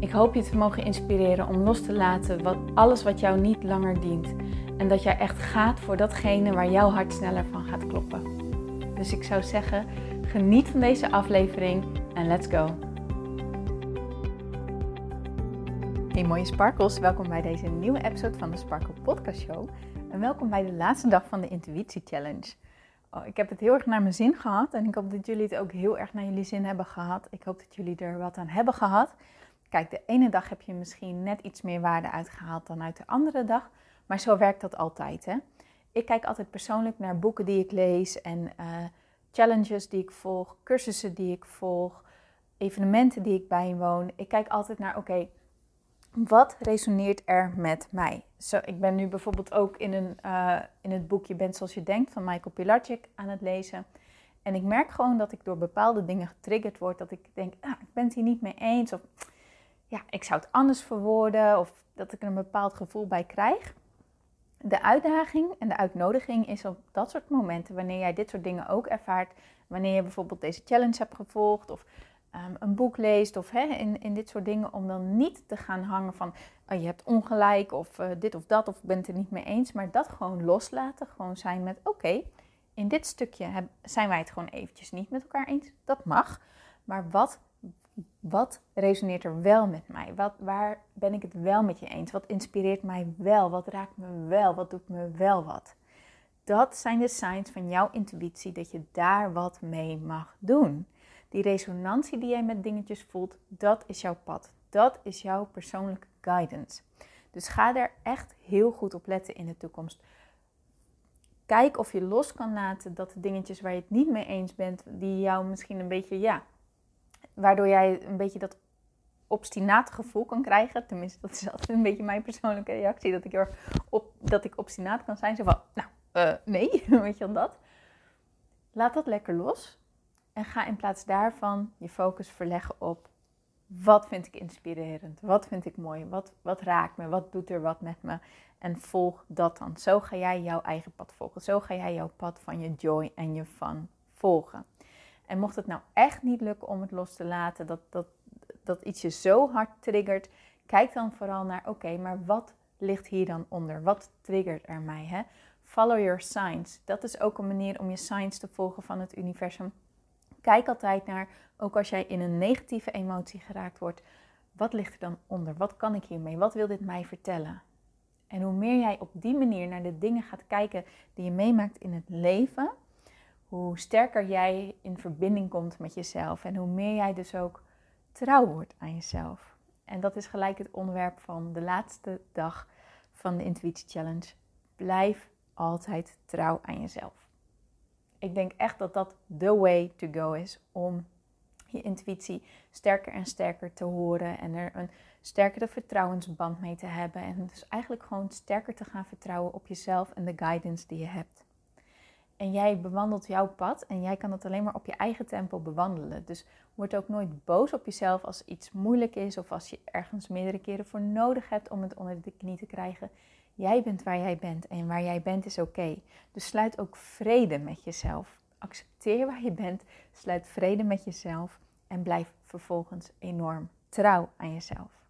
Ik hoop je te mogen inspireren om los te laten wat, alles wat jou niet langer dient. En dat jij echt gaat voor datgene waar jouw hart sneller van gaat kloppen. Dus ik zou zeggen, geniet van deze aflevering en let's go. Hey mooie sparkles, welkom bij deze nieuwe episode van de Sparkle Podcast Show. En welkom bij de laatste dag van de Intuïtie Challenge. Oh, ik heb het heel erg naar mijn zin gehad en ik hoop dat jullie het ook heel erg naar jullie zin hebben gehad. Ik hoop dat jullie er wat aan hebben gehad. Kijk, de ene dag heb je misschien net iets meer waarde uitgehaald dan uit de andere dag. Maar zo werkt dat altijd. Hè? Ik kijk altijd persoonlijk naar boeken die ik lees en uh, challenges die ik volg, cursussen die ik volg, evenementen die ik bijwoon. Ik kijk altijd naar, oké, wat resoneert er met mij? Zo, ik ben nu bijvoorbeeld ook in, een, uh, in het boek Je bent zoals je denkt van Michael Pilarczyk aan het lezen. En ik merk gewoon dat ik door bepaalde dingen getriggerd word. Dat ik denk, ah, ik ben het hier niet mee eens. Of ja, ik zou het anders verwoorden of dat ik er een bepaald gevoel bij krijg. De uitdaging en de uitnodiging is op dat soort momenten, wanneer jij dit soort dingen ook ervaart, wanneer je bijvoorbeeld deze challenge hebt gevolgd of um, een boek leest of hè, in, in dit soort dingen, om dan niet te gaan hangen van oh, je hebt ongelijk of uh, dit of dat of ik ben het er niet mee eens, maar dat gewoon loslaten, gewoon zijn met oké, in dit stukje zijn wij het gewoon eventjes niet met elkaar eens, dat mag, maar wat wat resoneert er wel met mij? Wat, waar ben ik het wel met je eens? Wat inspireert mij wel? Wat raakt me wel? Wat doet me wel wat? Dat zijn de signs van jouw intuïtie dat je daar wat mee mag doen. Die resonantie die jij met dingetjes voelt, dat is jouw pad. Dat is jouw persoonlijke guidance. Dus ga er echt heel goed op letten in de toekomst. Kijk of je los kan laten dat de dingetjes waar je het niet mee eens bent, die jou misschien een beetje ja, waardoor jij een beetje dat obstinate gevoel kan krijgen. Tenminste, dat is altijd een beetje mijn persoonlijke reactie. Dat ik, op, dat ik obstinaat kan zijn. Zo van, nou, uh, nee, weet je wel dat. Laat dat lekker los. En ga in plaats daarvan je focus verleggen op wat vind ik inspirerend? Wat vind ik mooi? Wat, wat raakt me? Wat doet er wat met me? En volg dat dan. Zo ga jij jouw eigen pad volgen. Zo ga jij jouw pad van je joy en je fun volgen. En mocht het nou echt niet lukken om het los te laten, dat, dat, dat iets je zo hard triggert, kijk dan vooral naar, oké, maar wat ligt hier dan onder? Wat triggert er mij? Hè? Follow your signs. Dat is ook een manier om je signs te volgen van het universum. Kijk altijd naar, ook als jij in een negatieve emotie geraakt wordt, wat ligt er dan onder? Wat kan ik hiermee? Wat wil dit mij vertellen? En hoe meer jij op die manier naar de dingen gaat kijken die je meemaakt in het leven, hoe sterker jij in verbinding komt met jezelf en hoe meer jij dus ook trouw wordt aan jezelf. En dat is gelijk het onderwerp van de laatste dag van de Intuïtie Challenge. Blijf altijd trouw aan jezelf. Ik denk echt dat dat the way to go is om je intuïtie sterker en sterker te horen en er een sterkere vertrouwensband mee te hebben. En dus eigenlijk gewoon sterker te gaan vertrouwen op jezelf en de guidance die je hebt. En jij bewandelt jouw pad en jij kan het alleen maar op je eigen tempo bewandelen. Dus word ook nooit boos op jezelf als iets moeilijk is of als je ergens meerdere keren voor nodig hebt om het onder de knie te krijgen. Jij bent waar jij bent en waar jij bent is oké. Dus sluit ook vrede met jezelf. Accepteer waar je bent, sluit vrede met jezelf en blijf vervolgens enorm trouw aan jezelf.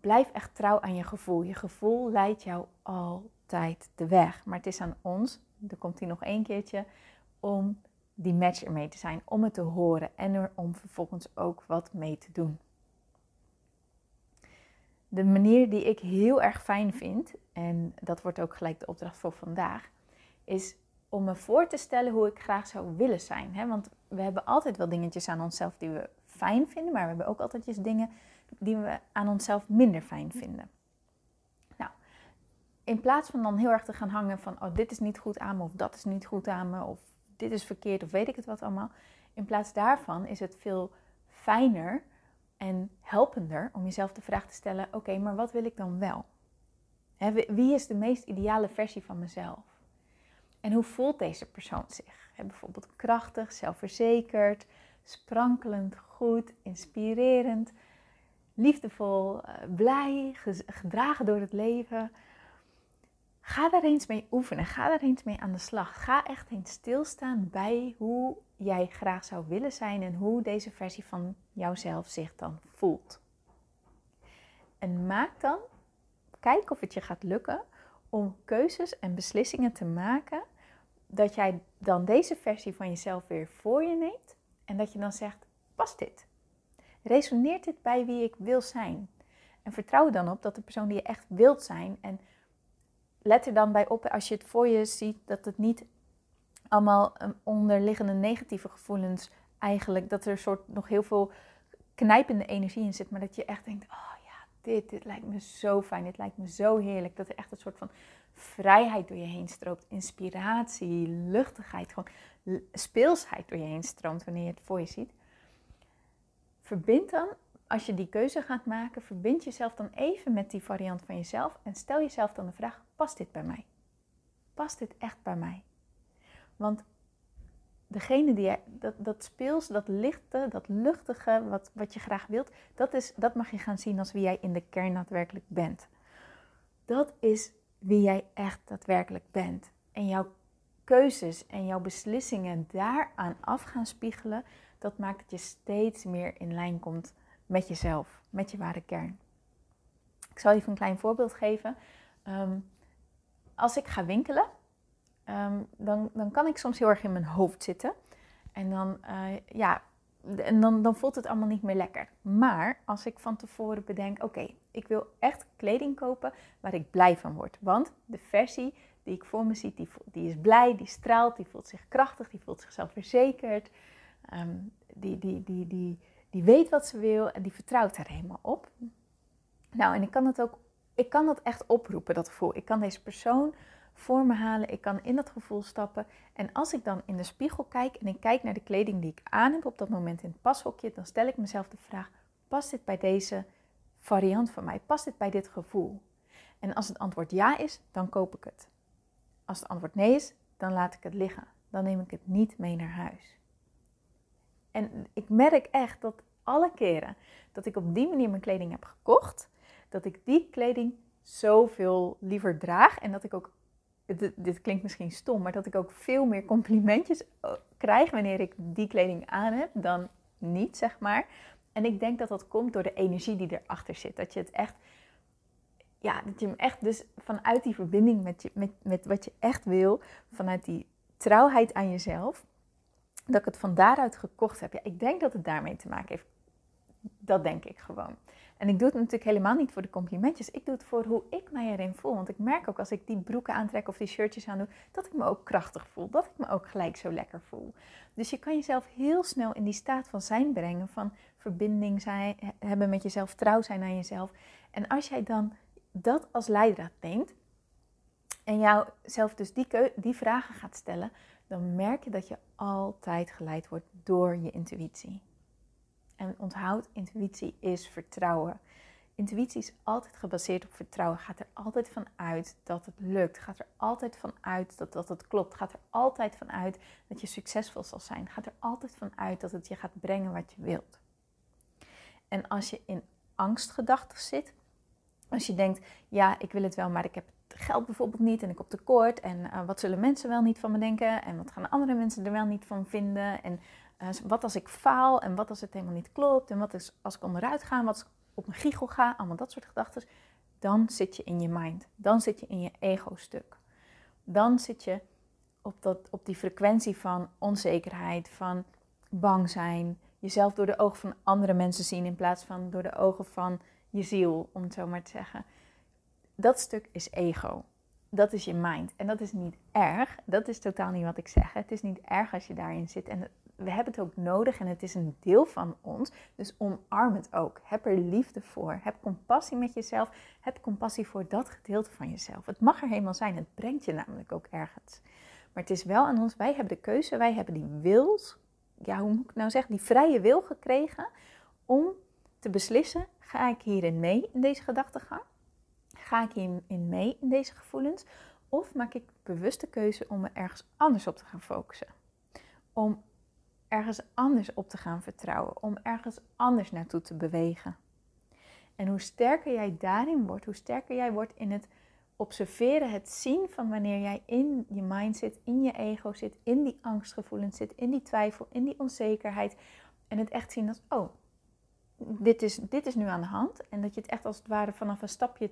Blijf echt trouw aan je gevoel. Je gevoel leidt jou altijd de weg. Maar het is aan ons er komt hij nog één keertje, om die match ermee te zijn, om het te horen en er om vervolgens ook wat mee te doen. De manier die ik heel erg fijn vind, en dat wordt ook gelijk de opdracht voor vandaag, is om me voor te stellen hoe ik graag zou willen zijn. Want we hebben altijd wel dingetjes aan onszelf die we fijn vinden, maar we hebben ook altijd dingen die we aan onszelf minder fijn vinden in plaats van dan heel erg te gaan hangen van, oh, dit is niet goed aan me, of dat is niet goed aan me, of dit is verkeerd, of weet ik het wat allemaal. In plaats daarvan is het veel fijner en helpender om jezelf de vraag te stellen: oké, maar wat wil ik dan wel? wie is de meest ideale versie van mezelf? En hoe voelt deze persoon zich? bijvoorbeeld krachtig, zelfverzekerd, sprankelend, goed, inspirerend, liefdevol, eh, blij, gedragen door het leven. Ga daar eens mee oefenen. Ga daar eens mee aan de slag. Ga echt eens stilstaan bij hoe jij graag zou willen zijn en hoe deze versie van jouzelf zich dan voelt. En maak dan, kijk of het je gaat lukken om keuzes en beslissingen te maken dat jij dan deze versie van jezelf weer voor je neemt en dat je dan zegt: past dit? Resoneert dit bij wie ik wil zijn? En vertrouw dan op dat de persoon die je echt wilt zijn en let er dan bij op als je het voor je ziet dat het niet allemaal onderliggende negatieve gevoelens eigenlijk, dat er een soort nog heel veel knijpende energie in zit, maar dat je echt denkt, oh ja, dit, dit lijkt me zo fijn, dit lijkt me zo heerlijk, dat er echt een soort van vrijheid door je heen stroomt, inspiratie, luchtigheid, gewoon speelsheid door je heen stroomt wanneer je het voor je ziet. Verbind dan, als je die keuze gaat maken, verbind jezelf dan even met die variant van jezelf en stel jezelf dan de vraag, past dit bij mij? Past dit echt bij mij? Want degene die dat, dat speels, dat lichte, dat luchtige, wat, wat je graag wilt, dat, is, dat mag je gaan zien als wie jij in de kern daadwerkelijk bent. Dat is wie jij echt daadwerkelijk bent. En jouw keuzes en jouw beslissingen daaraan af gaan spiegelen, dat maakt dat je steeds meer in lijn komt met jezelf, met je ware kern. Ik zal even een klein voorbeeld geven. Ehm, als ik ga winkelen, ehm, dan, dan kan ik soms heel erg in mijn hoofd zitten. En dan, uh, ja, en dan, dan voelt het allemaal niet meer lekker. Maar als ik van tevoren bedenk, oké, ik wil echt kleding kopen waar ik blij van word. Want de versie die ik voor me zie, die, die is blij, die straalt, die voelt zich krachtig, die voelt zichzelf verzekerd. Ehm, die, die, die, die, die weet wat ze wil en die vertrouwt er helemaal op. Nou, en ik kan het ook ik kan dat echt oproepen, dat gevoel. Ik kan deze persoon voor me halen, ik kan in dat gevoel stappen. En als ik dan in de spiegel kijk en ik kijk naar de kleding die ik aan heb op dat moment in het pashokje, dan stel ik mezelf de vraag: past dit bij deze variant van mij? Past dit bij dit gevoel? En als het antwoord ja is, dan koop ik het. Als het antwoord nee is, dan laat ik het liggen. Dan neem ik het niet mee naar huis. En ik merk echt dat alle keren dat ik op die manier mijn kleding heb gekocht, dat ik die kleding zoveel liever draag. En dat ik ook, dit, klinkt misschien stom, maar dat ik ook veel meer complimentjes eh, krijg wanneer ik die kleding aan heb dan niet, zeg maar. En ik denk dat dat komt door de energie die erachter zit. Dat je het echt, ja, dat je hem echt dus vanuit die verbinding met, je, met, met wat je echt wil, vanuit die trouwheid aan jezelf, dat ik het van daaruit gekocht heb. Ja, ik denk dat het daarmee te maken heeft. Dat denk ik gewoon. En ik doe het natuurlijk helemaal niet voor de complimentjes. Ik doe het voor hoe ik mij erin voel. Want ik merk ook als ik die broeken aantrek of die shirtjes aan doe, dat ik me ook krachtig voel. Dat ik me ook gelijk zo lekker voel. Dus je kan jezelf heel snel in die staat van zijn brengen. Van verbinding zijn, hebben met jezelf, trouw zijn aan jezelf. En als jij dan dat als leidraad neemt en jouzelf dus die, die vragen gaat stellen, dan merk je dat je altijd geleid wordt door je intuïtie. En onthoud, intuïtie is vertrouwen. Intuïtie is altijd gebaseerd op vertrouwen. Gaat er altijd van uit dat het lukt. Gaat er altijd van uit dat, dat het klopt. Gaat er altijd van uit dat je succesvol zal zijn. Gaat er altijd van uit dat het je gaat brengen wat je wilt. En als je in angstgedachten zit, als je denkt, ja, ik wil het wel, maar ik heb het geld bijvoorbeeld niet en ik op tekort. En uh, wat zullen mensen wel niet van me denken? En wat gaan andere mensen er wel niet van vinden? En uh, wat als ik faal en wat als het helemaal niet klopt en wat is als ik onderuit ga, wat als ik op mijn giegel ga, allemaal dat soort gedachten. Dan zit je in je mind, dan zit je in je ego-stuk. Dan zit je op, dat, op die frequentie van onzekerheid, van bang zijn, jezelf door de ogen van andere mensen zien in plaats van door de ogen van je ziel, om het zo maar te zeggen. Dat stuk is ego. Dat is je mind. En dat is niet erg. Dat is totaal niet wat ik zeg. Het is niet erg als je daarin zit. En we hebben het ook nodig en het is een deel van ons. Dus omarm het ook. Heb er liefde voor. Heb compassie met jezelf. Heb compassie voor dat gedeelte van jezelf. Het mag er helemaal zijn. Het brengt je namelijk ook ergens. Maar het is wel aan ons. Wij hebben de keuze. Wij hebben die wils. Ja, hoe moet ik nou zeggen? Die vrije wil gekregen om te beslissen, ga ik hierin mee in deze gedachtegang? Ga ik hierin mee in deze gevoelens? Of maak ik bewust de keuze om me ergens anders op te gaan focussen? Om ergens anders op te gaan vertrouwen, om ergens anders naartoe te bewegen. En hoe sterker jij daarin wordt, hoe sterker jij wordt in het observeren, het zien van wanneer jij in je mind zit, in je ego zit, in die angstgevoelens zit, in die twijfel, in die onzekerheid. En het echt zien als, oh, dit is, dit is nu aan de hand. En dat je het echt als het ware vanaf een stapje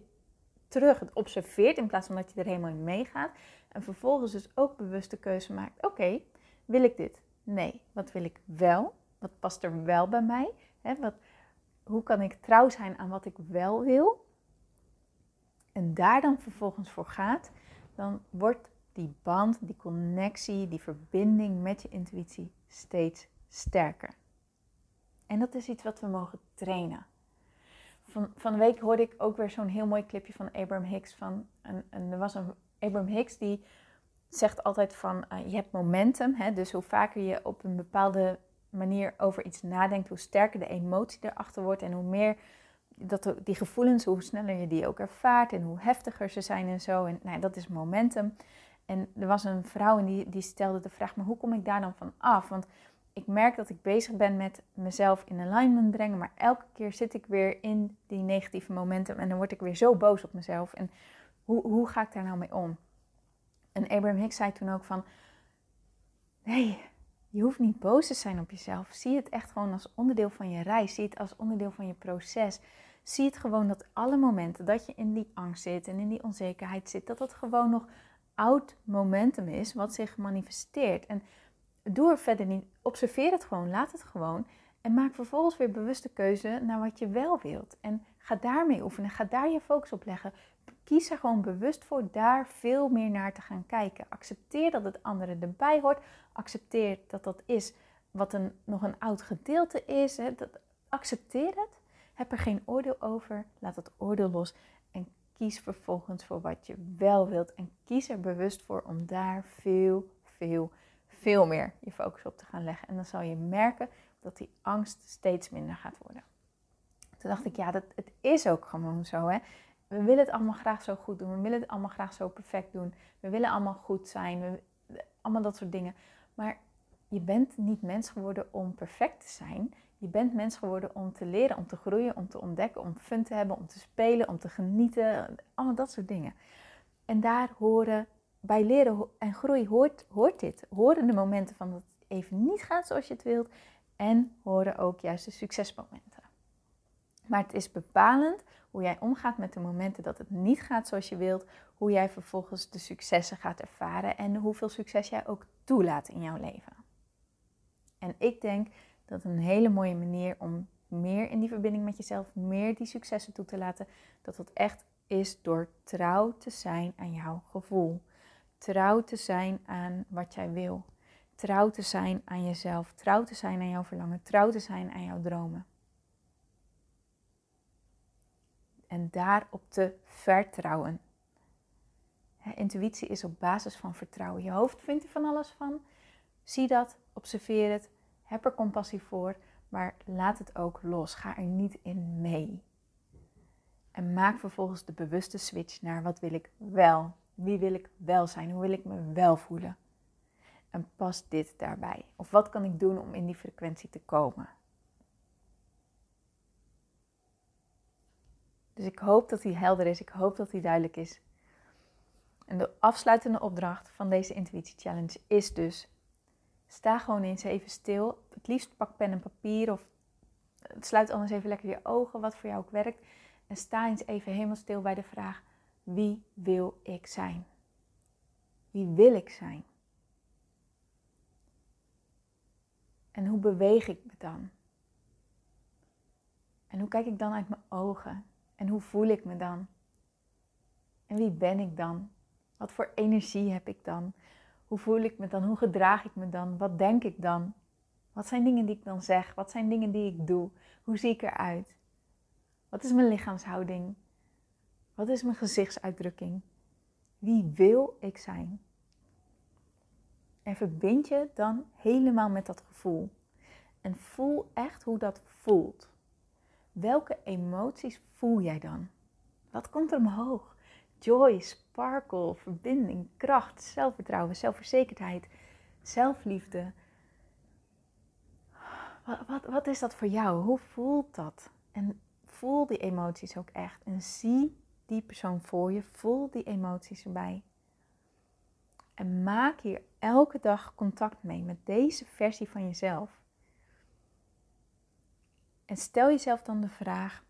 terug observeert in plaats van dat je er helemaal in meegaat. En vervolgens dus ook bewust de keuze maakt, oké, wil ik dit? Nee. Wat wil ik wel? Wat past er wel bij mij? wat, hoe kan ik trouw zijn aan wat ik wel wil? En daar dan vervolgens voor gaat, dan wordt die band, die connectie, die verbinding met je intuïtie steeds sterker. En dat is iets wat we mogen trainen. Van, van de week hoorde ik ook weer zo'n heel mooi clipje van Abraham Hicks. Van, en, en er was een Abraham Hicks die zegt altijd van uh, je hebt momentum. Hè? Dus hoe vaker je op een bepaalde manier over iets nadenkt, hoe sterker de emotie erachter wordt en hoe meer dat, die gevoelens, hoe sneller je die ook ervaart en hoe heftiger ze zijn en zo. En nou, dat is momentum. En er was een vrouw en die, die stelde de vraag, maar hoe kom ik daar dan van af? Want ik merk dat ik bezig ben met mezelf in alignment brengen, maar elke keer zit ik weer in die negatieve momentum en dan word ik weer zo boos op mezelf. En hoe, hoe ga ik daar nou mee om? En Abraham Hicks zei toen ook van, nee, je hoeft niet boos te zijn op jezelf. Zie het echt gewoon als onderdeel van je reis. Zie het als onderdeel van je proces. Zie het gewoon dat alle momenten dat je in die angst zit en in die onzekerheid zit, dat dat gewoon nog oud momentum is wat zich manifesteert. En doe er verder niet, observeer het gewoon, laat het gewoon. En maak vervolgens weer bewuste keuze naar wat je wel wilt. En ga daarmee oefenen, ga daar je focus op leggen kies er gewoon bewust voor daar veel meer naar te gaan kijken. Accepteer dat het andere erbij hoort. Accepteer dat dat is wat een, nog een oud gedeelte is. Hè. Dat, accepteer het. Heb er geen oordeel over. Laat het oordeel los. En kies vervolgens voor wat je wel wilt. En kies er bewust voor om daar veel, veel, veel meer je focus op te gaan leggen. En dan zal je merken dat die angst steeds minder gaat worden. Toen dacht ik, ja, dat, het is ook gewoon zo. Hè? We willen het allemaal graag zo goed doen. We willen het allemaal graag zo perfect doen. We willen allemaal goed zijn. We, allemaal dat soort dingen. Maar je bent niet mens geworden om perfect te zijn. Je bent mens geworden om te leren, om te groeien, om te ontdekken, om fun te hebben, om te spelen, om te genieten. Allemaal dat soort dingen. En daar horen, bij leren en groei hoort, hoort dit. Horen de momenten van dat het even niet gaat zoals je het wilt. En horen ook juist de succesmomenten. Maar het is bepalend hoe jij omgaat met de momenten dat het niet gaat zoals je wilt, hoe jij vervolgens de successen gaat ervaren en hoeveel succes jij ook toelaat in jouw leven. En ik denk dat een hele mooie manier om meer in die verbinding met jezelf, meer die successen toe te laten, dat dat echt is door trouw te zijn aan jouw gevoel. Trouw te zijn aan wat jij wil. Trouw te zijn aan jezelf. Trouw te zijn aan jouw verlangen. Trouw te zijn aan jouw dromen. En daarop te vertrouwen. intuïtie is op basis van vertrouwen. Je hoofd vindt er van alles van. Zie dat, observeer het, heb er compassie voor, maar laat het ook los. Ga er niet in mee. En maak vervolgens de bewuste switch naar wat wil ik wel? Wie wil ik wel zijn? Hoe wil ik me wel voelen? En pas dit daarbij. Of wat kan ik doen om in die frequentie te komen? Dus ik hoop dat die helder is. Ik hoop dat die duidelijk is. En de afsluitende opdracht van deze Intuïtie Challenge is dus: sta gewoon eens even stil. Het liefst pak pen en papier of sluit anders even lekker je ogen, wat voor jou ook werkt. En sta eens even helemaal stil bij de vraag: wie wil ik zijn? Wie wil ik zijn? En hoe beweeg ik me dan? En hoe kijk ik dan uit mijn ogen? En hoe voel ik me dan? En wie ben ik dan? Wat voor energie heb ik dan? Hoe voel ik me dan? Hoe gedraag ik me dan? Wat denk ik dan? Wat zijn dingen die ik dan zeg? Wat zijn dingen die ik doe? Hoe zie ik eruit? Wat is mijn lichaamshouding? Wat is mijn gezichtsuitdrukking? Wie wil ik zijn? En verbind je dan helemaal met dat gevoel. En voel echt hoe dat voelt. Welke emoties voel jij dan? Wat komt er omhoog? Joy, sparkle, verbinding, kracht, zelfvertrouwen, zelfverzekerdheid, zelfliefde. Wat, wat, wat is dat voor jou? Hoe voelt dat? En voel die emoties ook echt. En zie die persoon voor je. Voel die emoties erbij. En maak hier elke dag contact mee met deze versie van jezelf. En stel jezelf dan de vraag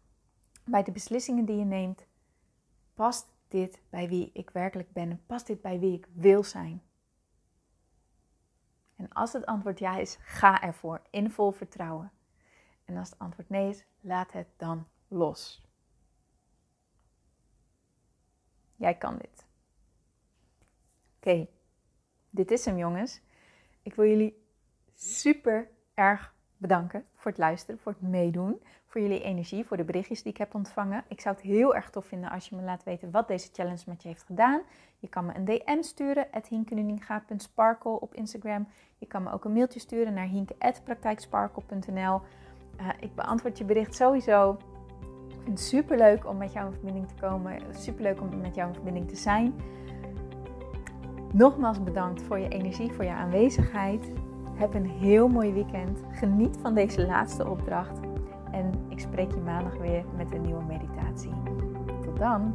bij de beslissingen die je neemt: past dit bij wie ik werkelijk ben en past dit bij wie ik wil zijn? En als het antwoord ja is, ga ervoor in vol vertrouwen. En als het antwoord nee is, laat het dan los. Jij kan dit. Oké, dit is hem jongens. Ik wil jullie super erg bedanken voor het luisteren, voor het meedoen, voor jullie energie, voor de berichtjes die ik heb ontvangen. Ik zou het heel erg tof vinden als je me laat weten wat deze challenge met je heeft gedaan. Je kan me een DM sturen, hinkenuninga.sparkle op Instagram. Je kan me ook een mailtje sturen naar hinke.praktijksparkle.nl. Uh, ik beantwoord je bericht sowieso. Ik vind het super leuk om met jou in verbinding te komen. Super leuk om met jou in verbinding te zijn. Nogmaals bedankt voor je energie, voor je aanwezigheid. Heb een heel mooi weekend. Geniet van deze laatste opdracht. En ik spreek je maandag weer met een nieuwe meditatie. Tot dan!